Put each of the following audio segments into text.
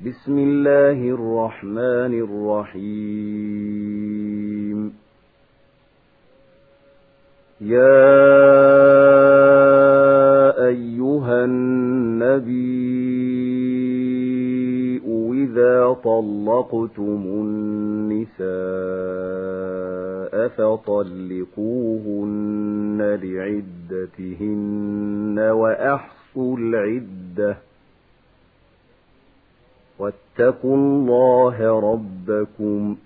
بسم الله الرحمن الرحيم. يا أيها النبي إذا طلقتم النساء فطلقوهن لعدتهن وأحصوا العدة. واتقوا الله ربكم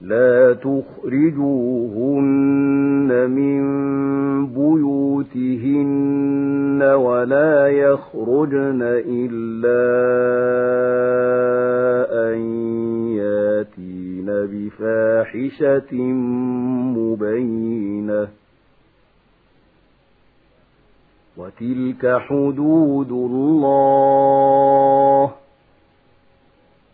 لا تخرجوهن من بيوتهن ولا يخرجن إلا أن ياتين بفاحشة مبينة وتلك حدود الله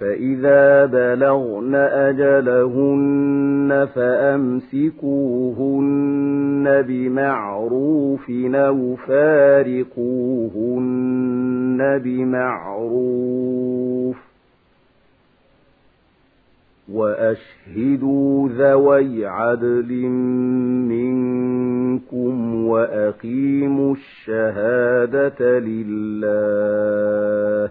فإذا بلغن أجلهن فأمسكوهن بمعروف أو فارقوهن بمعروف وأشهدوا ذوي عدل منكم وأقيموا الشهادة لله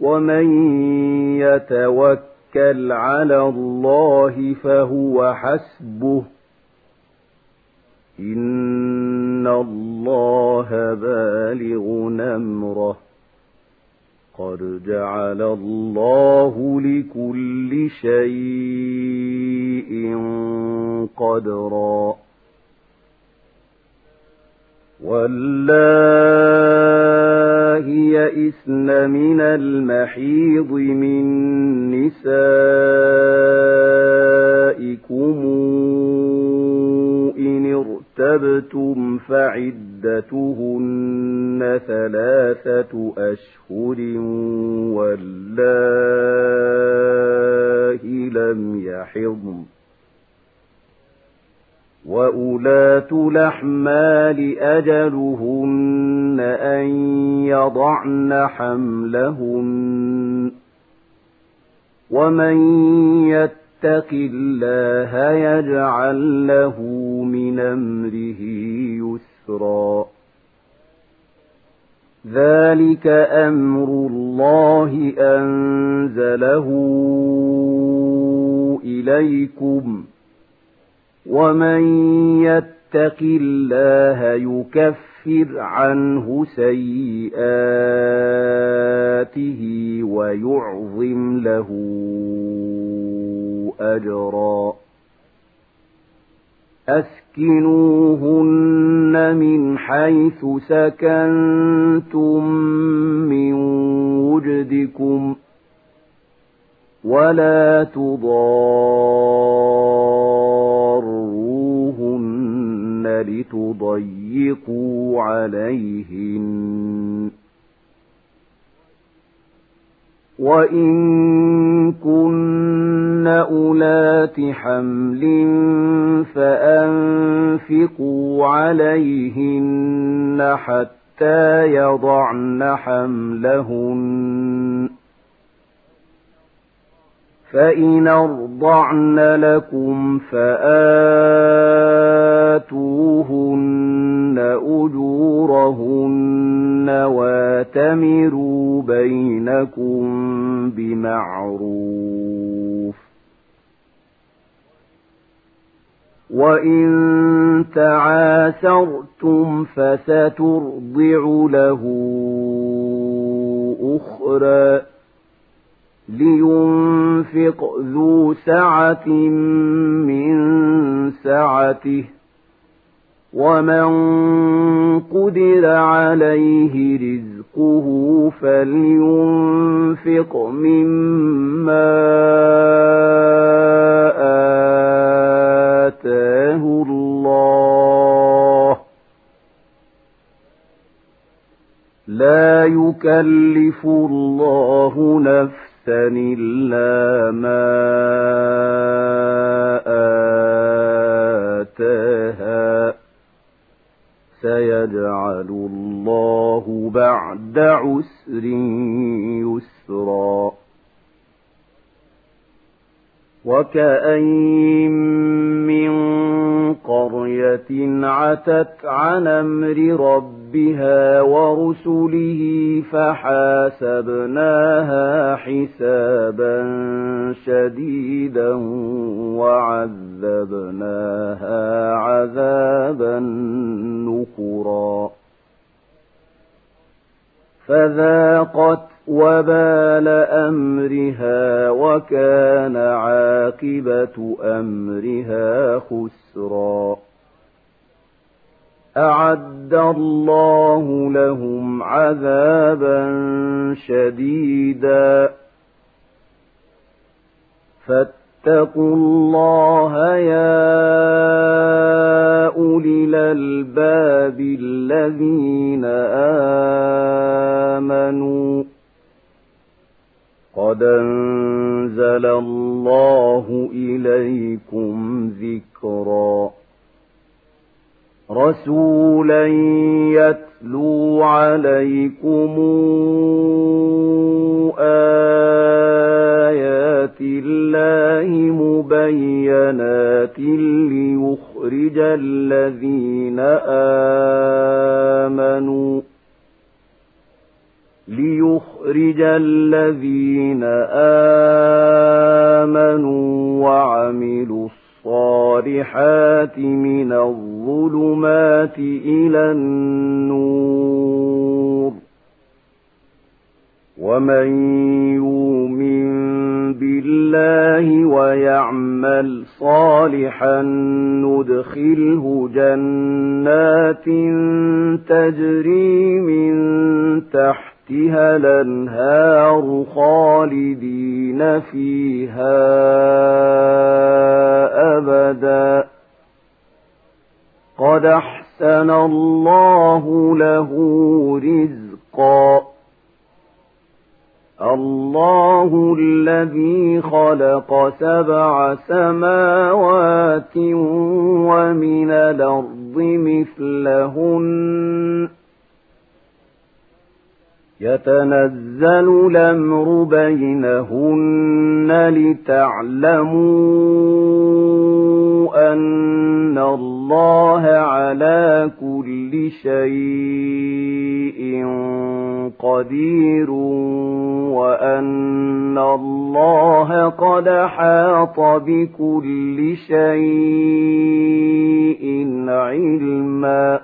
ومن يتوكل على الله فهو حسبه. إن الله بالغ نمره. قد جعل الله لكل شيء قدرا. والله يئسن من المحيض من نسائكم إن ارتبتم فعدتهن ثلاثة أشهر والله لم يحضن. وأولاة الأحمال أجلهن أن يضعن حملهن. ومن يتق الله يجعل له من أمره يسرا. ذلك أمر الله أنزله إليكم. ومن يتق الله يكفر عنه سيئاته ويعظم له أجرا. أسكنوهن من حيث سكنتم من وجدكم ولا تضاروهن لتضيقوا عليهن وإن كن أولات حمل فأنفقوا عليهن حتى يضعن حملهن فإن أرضعن لكم فآتوهن أجورهن واتمروا بينكم بمعروف وإن تعاسرتم فسترضع له أخرى لينفق ذو سعة من سعته ومن قدر عليه رزقه فلينفق مما آتاه الله لا يكلف الله نفسا إلا ما آتاها سيجعل الله بعد عسر يسرا. وكأين من قرية عتت عن أمر ربها ورسله فحاسبناها حسابا شديدا وعذبناها عذابا نكرا فذاقت وبال أمرها وكان عاقبة أمرها خسرا. أعد الله لهم عذابا شديدا. فاتقوا الله يا أولي الألباب الذين آمنوا. قد أنزل الله إليكم ذكرا رسولا يتلو عليكم آيات الله مبينات ليخرج الذين آمنوا ليخرج الذين آمنوا وعملوا الصالحات من الظلمات إلى النور. ومن يؤمن بالله ويعمل صالحا ندخله جنات تجري من تحت تحتها الأنهار خالدين فيها أبدا. قد أحسن الله له رزقا. الله الذي خلق سبع سماوات ومن الأرض مثلهن. يتنزل الأمر بينهن لتعلموا أن الله على كل شيء قدير وأن الله قد حاط بكل شيء علما